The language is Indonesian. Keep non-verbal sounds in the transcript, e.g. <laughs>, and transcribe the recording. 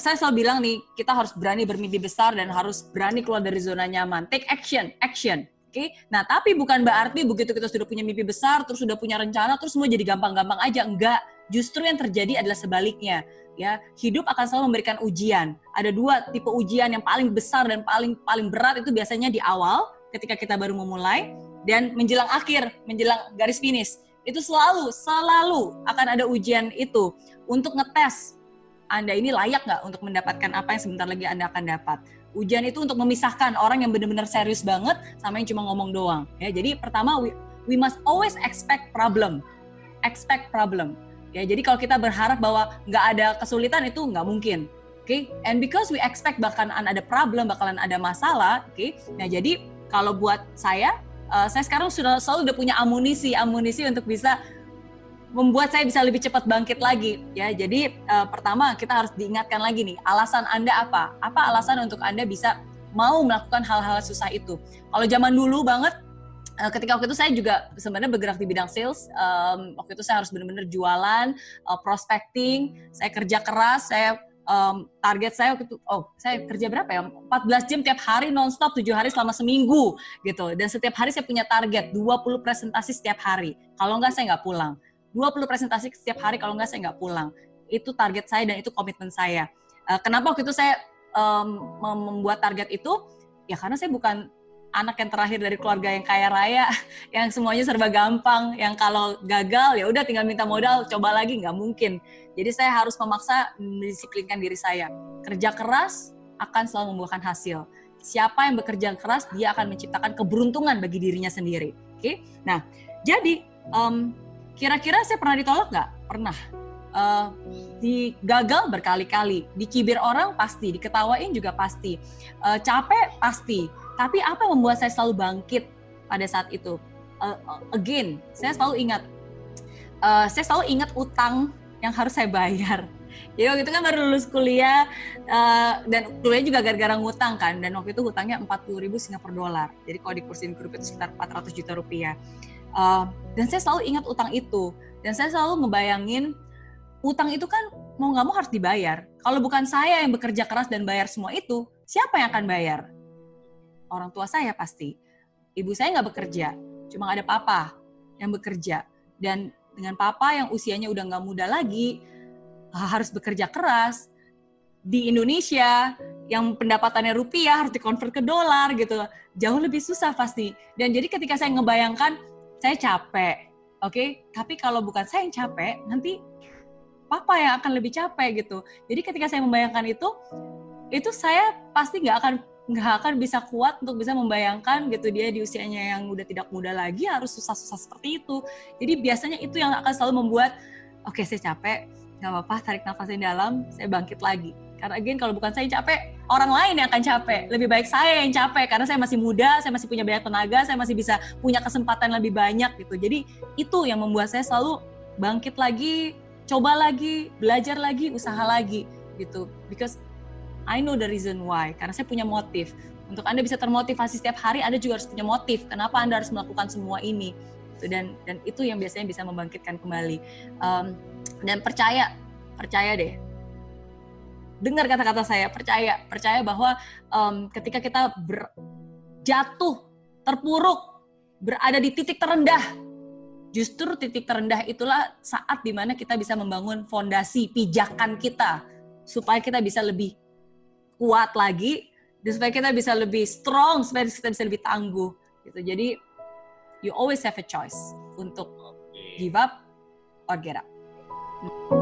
saya selalu bilang nih, kita harus berani bermimpi besar dan harus berani keluar dari zona nyaman. Take action, action. Oke, okay? nah tapi bukan berarti begitu kita sudah punya mimpi besar, terus sudah punya rencana, terus semua jadi gampang-gampang aja. Enggak, justru yang terjadi adalah sebaliknya. Ya, hidup akan selalu memberikan ujian. Ada dua tipe ujian yang paling besar dan paling paling berat itu biasanya di awal, ketika kita baru memulai, dan menjelang akhir, menjelang garis finish. Itu selalu, selalu akan ada ujian itu untuk ngetes anda ini layak nggak untuk mendapatkan apa yang sebentar lagi Anda akan dapat. Ujian itu untuk memisahkan orang yang benar-benar serius banget sama yang cuma ngomong doang. Ya, jadi pertama we, we must always expect problem, expect problem. Ya, jadi kalau kita berharap bahwa nggak ada kesulitan itu nggak mungkin. Oke, okay? and because we expect bahkan ada problem, bakalan ada masalah. Oke, okay? nah jadi kalau buat saya, uh, saya sekarang sudah selalu udah punya amunisi, amunisi untuk bisa membuat saya bisa lebih cepat bangkit lagi ya. Jadi uh, pertama kita harus diingatkan lagi nih, alasan Anda apa? Apa alasan untuk Anda bisa mau melakukan hal-hal susah itu? Kalau zaman dulu banget uh, ketika waktu itu saya juga sebenarnya bergerak di bidang sales. Um, waktu itu saya harus benar-benar jualan, uh, prospecting, saya kerja keras, saya um, target saya waktu itu oh saya kerja berapa ya 14 jam tiap hari nonstop 7 hari selama seminggu gitu dan setiap hari saya punya target 20 presentasi setiap hari kalau enggak saya nggak pulang 20 presentasi setiap hari kalau nggak saya nggak pulang. Itu target saya dan itu komitmen saya. Uh, kenapa waktu itu saya um, membuat target itu? Ya karena saya bukan anak yang terakhir dari keluarga yang kaya raya, <laughs> yang semuanya serba gampang, yang kalau gagal ya udah tinggal minta modal, coba lagi nggak mungkin. Jadi saya harus memaksa mendisiplinkan diri saya. Kerja keras akan selalu membuahkan hasil. Siapa yang bekerja keras, dia akan menciptakan keberuntungan bagi dirinya sendiri. Oke, okay? nah jadi um, Kira-kira saya pernah ditolak nggak? Pernah. Uh, digagal berkali-kali, dicibir orang pasti, diketawain juga pasti, uh, capek pasti. Tapi apa yang membuat saya selalu bangkit pada saat itu? Uh, again, saya selalu ingat, uh, saya selalu ingat utang yang harus saya bayar. <laughs> Jadi waktu itu kan baru lulus kuliah uh, dan kuliah juga gara-gara ngutang kan dan waktu itu hutangnya 40 ribu Singapura dolar. Jadi kalau dikursin ke rupiah itu sekitar 400 juta rupiah. Uh, dan saya selalu ingat utang itu. Dan saya selalu ngebayangin utang itu kan mau nggak mau harus dibayar. Kalau bukan saya yang bekerja keras dan bayar semua itu, siapa yang akan bayar? Orang tua saya pasti. Ibu saya nggak bekerja, cuma ada papa yang bekerja. Dan dengan papa yang usianya udah nggak muda lagi, harus bekerja keras, di Indonesia yang pendapatannya rupiah harus dikonvert ke dolar gitu jauh lebih susah pasti dan jadi ketika saya ngebayangkan saya capek, oke? Okay? Tapi kalau bukan saya yang capek, nanti papa yang akan lebih capek gitu. Jadi ketika saya membayangkan itu, itu saya pasti nggak akan nggak akan bisa kuat untuk bisa membayangkan gitu dia di usianya yang udah tidak muda lagi harus susah-susah seperti itu. Jadi biasanya itu yang akan selalu membuat, oke okay, saya capek, nggak apa-apa, tarik nafas yang dalam, saya bangkit lagi karena again kalau bukan saya capek, orang lain yang akan capek. Lebih baik saya yang capek karena saya masih muda, saya masih punya banyak tenaga, saya masih bisa punya kesempatan lebih banyak gitu. Jadi itu yang membuat saya selalu bangkit lagi, coba lagi, belajar lagi, usaha lagi gitu. Because I know the reason why. Karena saya punya motif. Untuk Anda bisa termotivasi setiap hari, Anda juga harus punya motif. Kenapa Anda harus melakukan semua ini? Dan dan itu yang biasanya bisa membangkitkan kembali. Um, dan percaya, percaya deh, dengar kata-kata saya, percaya, percaya bahwa um, ketika kita ber, jatuh, terpuruk, berada di titik terendah, justru titik terendah itulah saat di mana kita bisa membangun fondasi pijakan kita supaya kita bisa lebih kuat lagi dan supaya kita bisa lebih strong supaya kita bisa lebih tangguh gitu jadi you always have a choice untuk give up or get up.